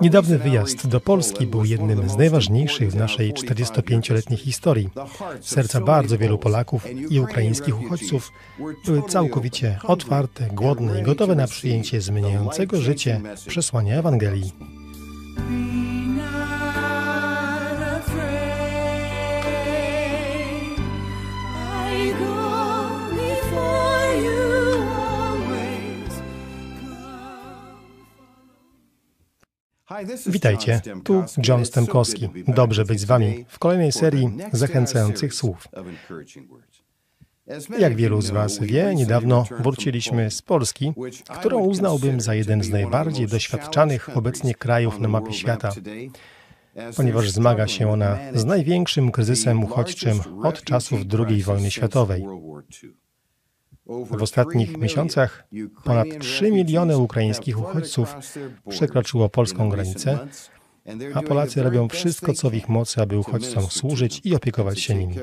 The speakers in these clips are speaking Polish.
Niedawny wyjazd do Polski był jednym z najważniejszych w naszej 45-letniej historii. Serca bardzo wielu Polaków i ukraińskich uchodźców były całkowicie otwarte, głodne i gotowe na przyjęcie zmieniającego życie przesłania Ewangelii. Witajcie, tu John Stemkowski. Dobrze być z Wami w kolejnej serii zachęcających słów. Jak wielu z Was wie, niedawno wróciliśmy z Polski, którą uznałbym za jeden z najbardziej doświadczanych obecnie krajów na mapie świata, ponieważ zmaga się ona z największym kryzysem uchodźczym od czasów II wojny światowej. W ostatnich miesiącach ponad 3 miliony ukraińskich uchodźców przekroczyło polską granicę, a Polacy robią wszystko, co w ich mocy, aby uchodźcom służyć i opiekować się nimi.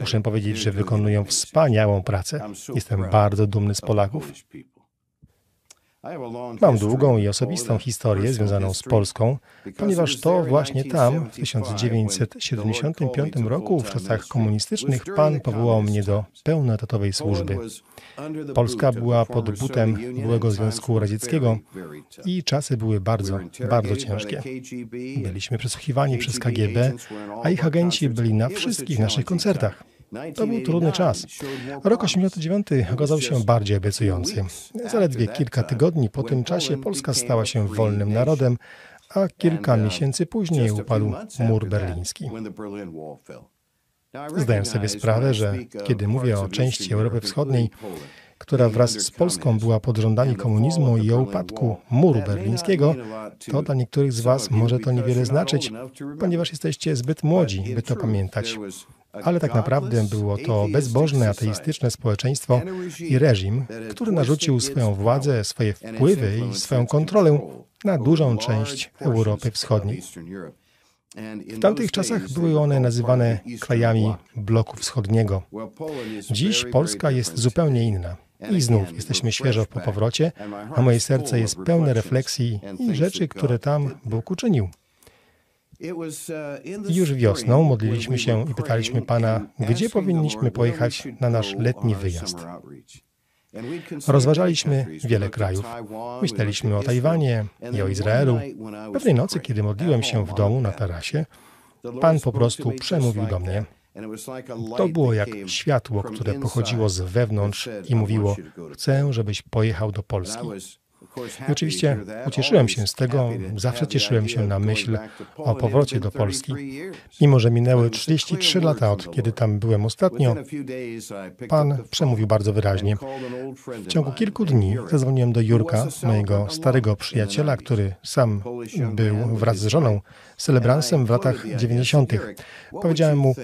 Muszę powiedzieć, że wykonują wspaniałą pracę. Jestem bardzo dumny z Polaków. Mam długą i osobistą historię związaną z Polską, ponieważ to właśnie tam, w 1975 roku, w czasach komunistycznych, Pan powołał mnie do pełnoetatowej służby. Polska była pod butem byłego Związku Radzieckiego i czasy były bardzo, bardzo ciężkie. Byliśmy przesłuchiwani przez KGB, a ich agenci byli na wszystkich naszych koncertach. To był trudny czas. Rok 89 okazał się bardziej obiecujący. Zaledwie kilka tygodni po tym czasie Polska stała się wolnym narodem, a kilka miesięcy później upadł mur berliński. Zdaję sobie sprawę, że kiedy mówię o części Europy Wschodniej, która wraz z Polską była pod rządami komunizmu i o upadku muru berlińskiego, to dla niektórych z Was może to niewiele znaczyć, ponieważ jesteście zbyt młodzi, by to pamiętać ale tak naprawdę było to bezbożne, ateistyczne społeczeństwo i reżim, który narzucił swoją władzę, swoje wpływy i swoją kontrolę na dużą część Europy Wschodniej. W tamtych czasach były one nazywane krajami bloku wschodniego. Dziś Polska jest zupełnie inna. I znów jesteśmy świeżo po powrocie, a moje serce jest pełne refleksji i rzeczy, które tam Bóg uczynił. Uh, już wiosną modliliśmy się i pytaliśmy Pana, gdzie powinniśmy pojechać na nasz letni wyjazd. Rozważaliśmy wiele krajów. Myśleliśmy o Tajwanie i o Izraelu. Pewnej nocy, kiedy modliłem się w domu na tarasie, Pan po prostu przemówił do mnie. To było jak światło, które pochodziło z wewnątrz i mówiło: Chcę, żebyś pojechał do Polski. I oczywiście ucieszyłem się z tego, zawsze cieszyłem się na myśl o powrocie do Polski. Mimo, że minęły 33 lata od kiedy tam byłem ostatnio, Pan przemówił bardzo wyraźnie. W ciągu kilku dni zadzwoniłem do Jurka, mojego starego przyjaciela, który sam był wraz z żoną celebransem w latach 90. Powiedziałem mu,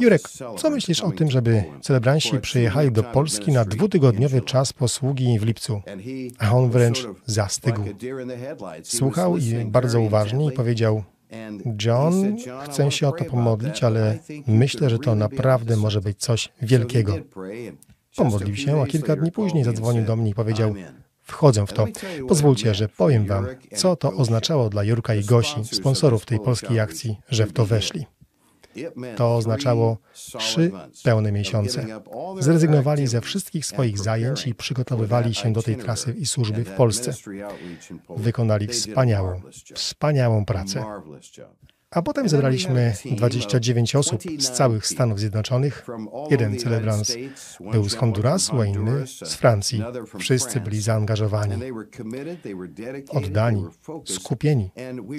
Jurek, co myślisz o tym, żeby celebranci przyjechali do Polski na dwutygodniowy czas posługi w lipcu? A on wręcz zastygł. Słuchał i bardzo uważnie i powiedział, John, chcę się o to pomodlić, ale myślę, że to naprawdę może być coś wielkiego. Pomodlił się, a kilka dni później zadzwonił do mnie i powiedział, wchodzę w to. Pozwólcie, że powiem Wam, co to oznaczało dla Jurka i Gosi, sponsorów tej polskiej akcji, że w to weszli. To oznaczało trzy pełne miesiące. Zrezygnowali ze wszystkich swoich zajęć i przygotowywali się do tej trasy i służby w Polsce. Wykonali wspaniałą, wspaniałą pracę. A potem zebraliśmy 29 osób z całych Stanów Zjednoczonych. Jeden celebrans był z Hondurasu, a inny z Francji. Wszyscy byli zaangażowani, oddani, skupieni.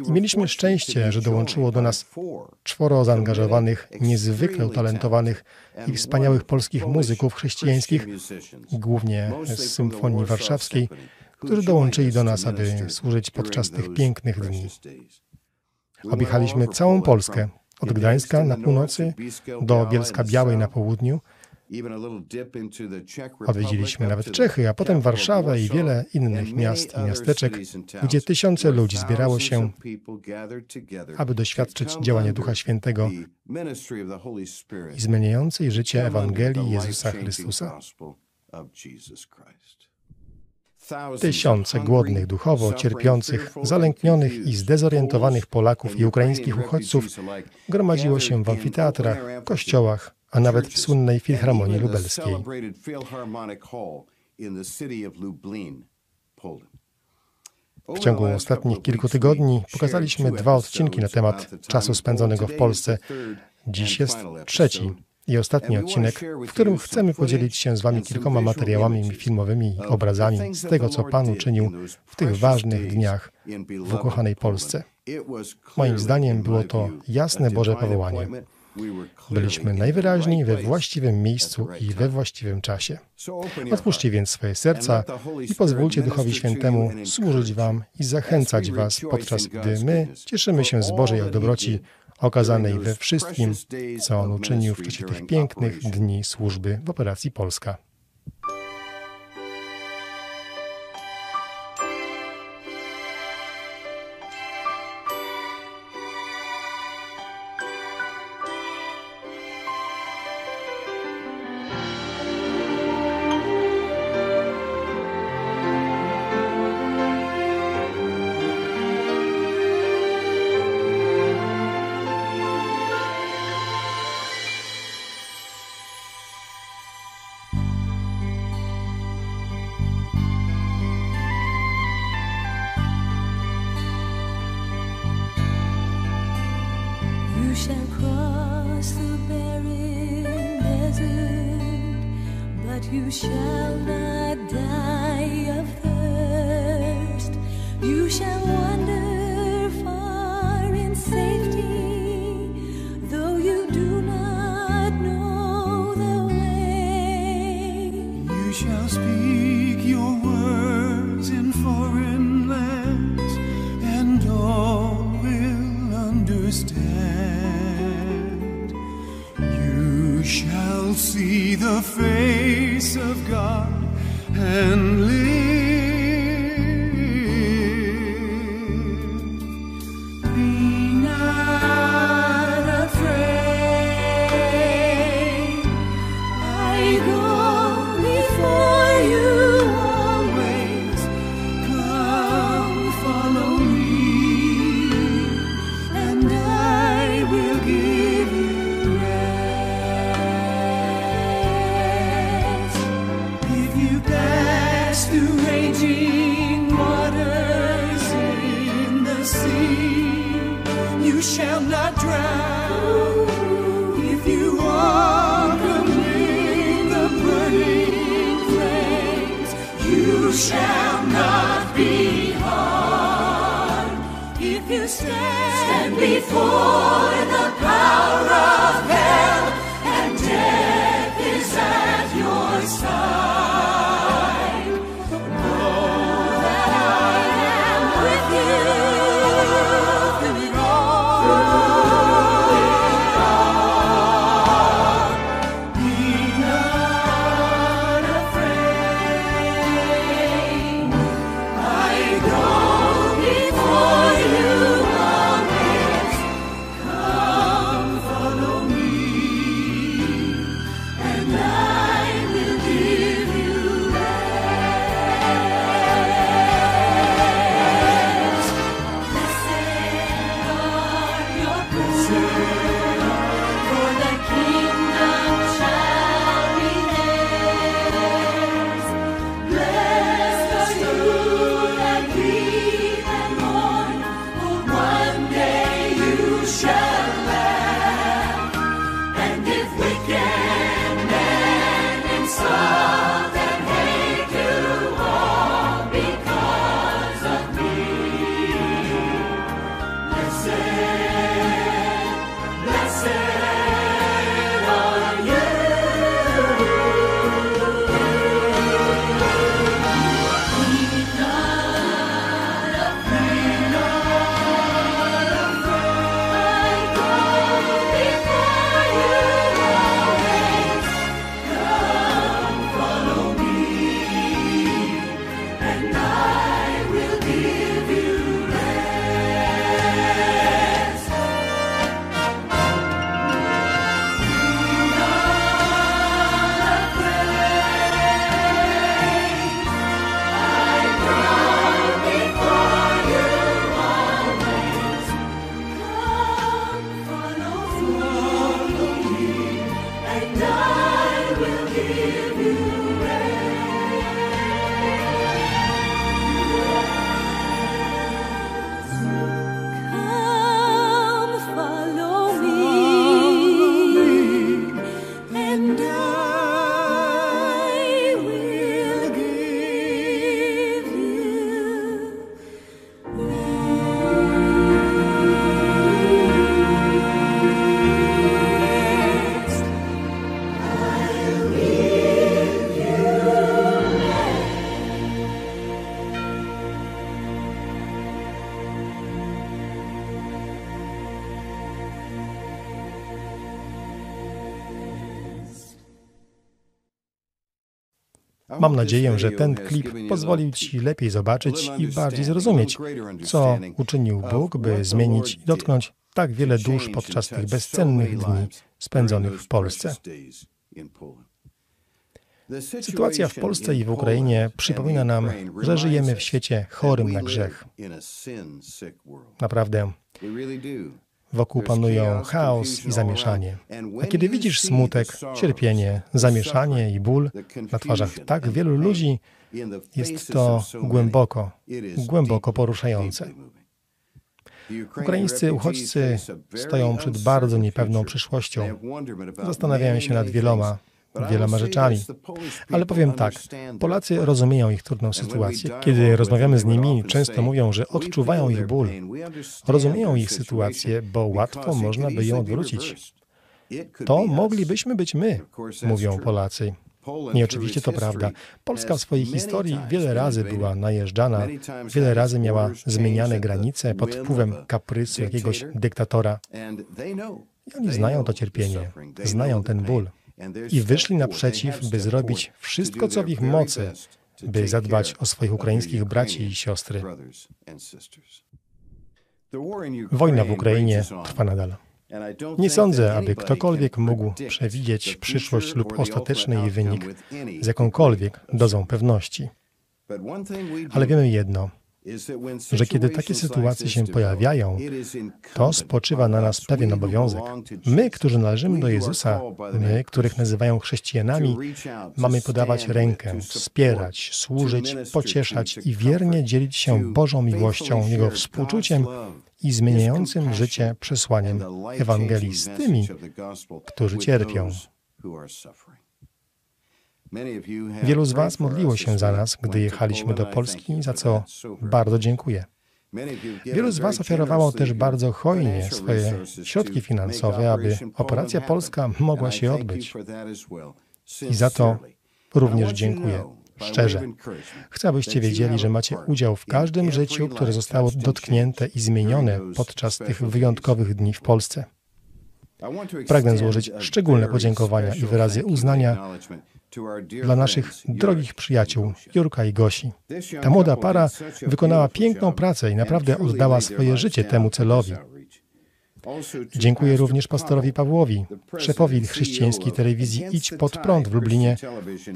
I mieliśmy szczęście, że dołączyło do nas czworo zaangażowanych, niezwykle utalentowanych i wspaniałych polskich muzyków chrześcijańskich, głównie z Symfonii Warszawskiej, którzy dołączyli do nas, aby służyć podczas tych pięknych dni. Objechaliśmy całą Polskę, od Gdańska na północy do Bielska Białej na południu. Odwiedziliśmy nawet Czechy, a potem Warszawę i wiele innych miast i miasteczek, gdzie tysiące ludzi zbierało się, aby doświadczyć działania Ducha Świętego i zmieniającej życie Ewangelii Jezusa Chrystusa. Tysiące głodnych duchowo, cierpiących, zalęknionych i zdezorientowanych Polaków i ukraińskich uchodźców gromadziło się w amfiteatrach, kościołach, a nawet w słynnej Filharmonii Lubelskiej. W ciągu ostatnich kilku tygodni pokazaliśmy dwa odcinki na temat czasu spędzonego w Polsce. Dziś jest trzeci i ostatni odcinek, w którym chcemy podzielić się z Wami kilkoma materiałami filmowymi i obrazami z tego, co Pan uczynił w tych ważnych dniach w ukochanej Polsce. Moim zdaniem było to jasne Boże powołanie. Byliśmy najwyraźniej we właściwym miejscu i we właściwym czasie. Otwórzcie więc swoje serca i pozwólcie Duchowi Świętemu służyć Wam i zachęcać Was, podczas gdy my cieszymy się z Bożej dobroci okazanej we wszystkim, co On uczynił w czasie tych pięknych dni służby w operacji Polska. You shall cross the barren desert, but you shall not die of thirst. You shall wander far in safety, though you do not know the way. You shall speak. see the face of God and live. 我 Mam nadzieję, że ten klip pozwolił Ci lepiej zobaczyć i bardziej zrozumieć, co uczynił Bóg, by zmienić i dotknąć tak wiele dusz podczas tych bezcennych dni spędzonych w Polsce. Sytuacja w Polsce i w Ukrainie przypomina nam, że żyjemy w świecie chorym na grzech. Naprawdę. Wokół panują chaos i zamieszanie. A kiedy widzisz smutek, cierpienie, zamieszanie i ból na twarzach tak wielu ludzi, jest to głęboko, głęboko poruszające. Ukraińscy uchodźcy stoją przed bardzo niepewną przyszłością. Zastanawiają się nad wieloma, wieloma rzeczami. Ale powiem tak, Polacy rozumieją ich trudną sytuację. Kiedy rozmawiamy z nimi, często mówią, że odczuwają ich ból. Rozumieją ich sytuację, bo łatwo można by ją odwrócić. To moglibyśmy być my, mówią Polacy. I oczywiście to prawda. Polska w swojej historii wiele razy była najeżdżana, wiele razy miała zmieniane granice pod wpływem kaprysu jakiegoś dyktatora. I oni znają to cierpienie, znają ten ból i wyszli naprzeciw, by zrobić wszystko, co w ich mocy, by zadbać o swoich ukraińskich braci i siostry. Wojna w Ukrainie trwa nadal. Nie sądzę, aby ktokolwiek mógł przewidzieć przyszłość lub ostateczny jej wynik z jakąkolwiek dozą pewności. Ale wiemy jedno, że kiedy takie sytuacje się pojawiają, to spoczywa na nas pewien obowiązek. My, którzy należymy do Jezusa, my, których nazywają chrześcijanami, mamy podawać rękę, wspierać, służyć, pocieszać i wiernie dzielić się Bożą miłością, Jego współczuciem i zmieniającym życie przesłaniem Ewangelii z tymi, którzy cierpią. Wielu z Was modliło się za nas, gdy jechaliśmy do Polski, za co bardzo dziękuję. Wielu z Was ofiarowało też bardzo hojnie swoje środki finansowe, aby operacja polska mogła się odbyć. I za to również dziękuję. Szczerze. Chcę, abyście wiedzieli, że macie udział w każdym życiu, które zostało dotknięte i zmienione podczas tych wyjątkowych dni w Polsce. Pragnę złożyć szczególne podziękowania i wyrazy uznania dla naszych drogich przyjaciół Jurka i Gosi. Ta młoda para wykonała piękną pracę i naprawdę oddała swoje życie temu celowi. Dziękuję również pastorowi Pawłowi, szefowi chrześcijańskiej telewizji Idź pod prąd w Lublinie,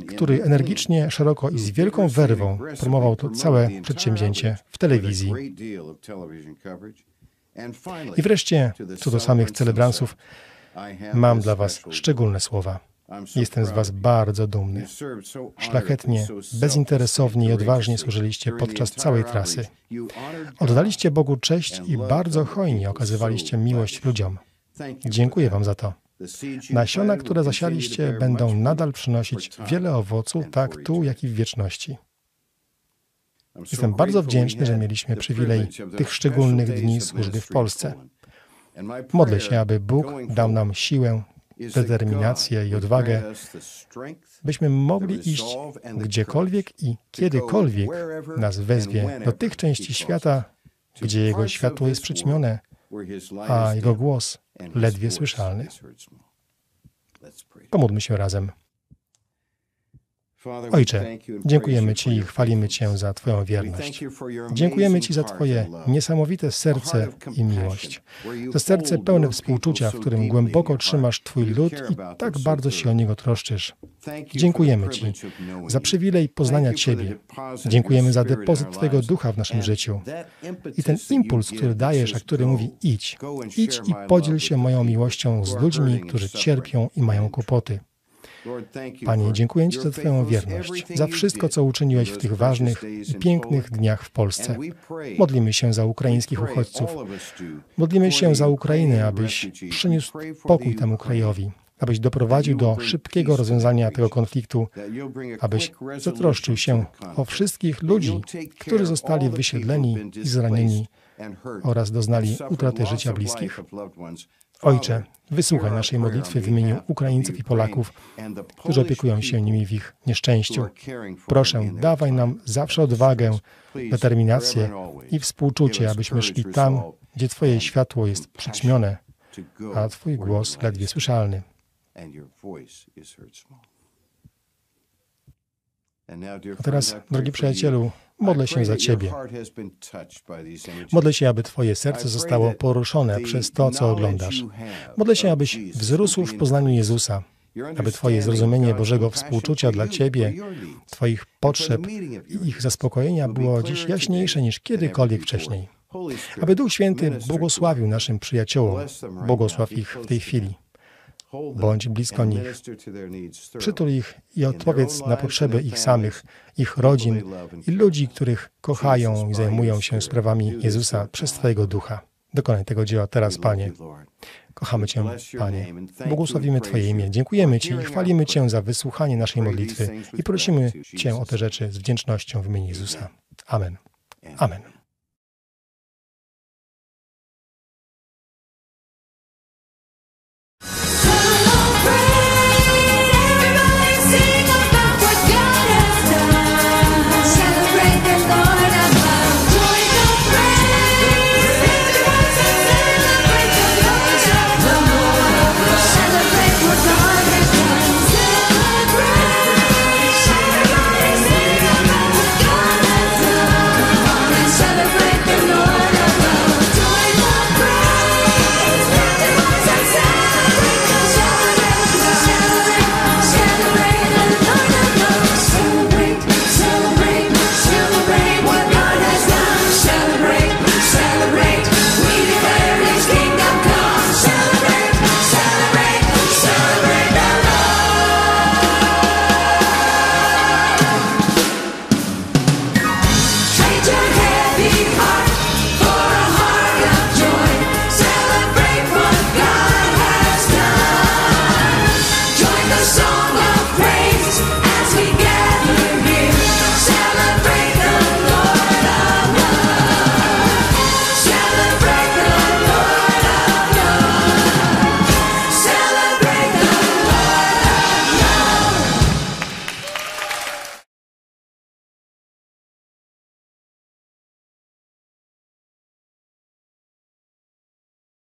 który energicznie, szeroko i z wielką werwą promował to całe przedsięwzięcie w telewizji. I wreszcie, co do samych celebransów, mam dla Was szczególne słowa. Jestem z Was bardzo dumny. Szlachetnie, bezinteresownie i odważnie służyliście podczas całej trasy. Oddaliście Bogu cześć i bardzo hojnie okazywaliście miłość ludziom. Dziękuję Wam za to. Nasiona, które zasialiście, będą nadal przynosić wiele owoców, tak tu, jak i w wieczności. Jestem bardzo wdzięczny, że mieliśmy przywilej tych szczególnych dni służby w Polsce. Modlę się, aby Bóg dał nam siłę determinację i odwagę, byśmy mogli iść gdziekolwiek i kiedykolwiek nas wezwie do tych części świata, gdzie Jego światło jest przyćmione, a Jego głos ledwie słyszalny. Pomódlmy się razem. Ojcze, dziękujemy Ci i chwalimy Cię za Twoją wierność. Dziękujemy Ci za Twoje niesamowite serce i miłość. Za serce pełne współczucia, w którym głęboko trzymasz Twój lud i tak bardzo się o niego troszczysz. Dziękujemy Ci za przywilej poznania Ciebie. Dziękujemy za depozyt Twojego ducha w naszym życiu. I ten impuls, który dajesz, a który mówi idź, idź i podziel się moją miłością z ludźmi, którzy cierpią i mają kłopoty. Panie, dziękuję Ci za Twoją wierność, za wszystko, co uczyniłeś w tych ważnych i pięknych dniach w Polsce. Modlimy się za ukraińskich uchodźców. Modlimy się za Ukrainę, abyś przyniósł pokój temu krajowi, abyś doprowadził do szybkiego rozwiązania tego konfliktu, abyś zatroszczył się o wszystkich ludzi, którzy zostali wysiedleni i zranieni oraz doznali utraty życia bliskich. Ojcze, wysłuchaj naszej modlitwy w imieniu Ukraińców i Polaków, którzy opiekują się nimi w ich nieszczęściu. Proszę, dawaj nam zawsze odwagę, determinację i współczucie, abyśmy szli tam, gdzie Twoje światło jest przyćmione, a Twój głos ledwie słyszalny. A teraz, drogi przyjacielu, modlę się za Ciebie. Modlę się, aby Twoje serce zostało poruszone przez to, co oglądasz. Modlę się, abyś wzrósł w poznaniu Jezusa, aby Twoje zrozumienie Bożego współczucia dla Ciebie, Twoich potrzeb i ich zaspokojenia było dziś jaśniejsze niż kiedykolwiek wcześniej. Aby Duch Święty błogosławił naszym przyjaciołom, błogosław ich w tej chwili. Bądź blisko nich. Przytul ich i odpowiedz na potrzeby ich samych, ich rodzin i ludzi, których kochają i zajmują się sprawami Jezusa przez Twojego ducha. Dokonaj tego dzieła teraz, Panie. Kochamy Cię, Panie. Błogosławimy Twoje imię. Dziękujemy Ci i chwalimy Cię za wysłuchanie naszej modlitwy i prosimy Cię o te rzeczy z wdzięcznością w imieniu Jezusa. Amen. Amen.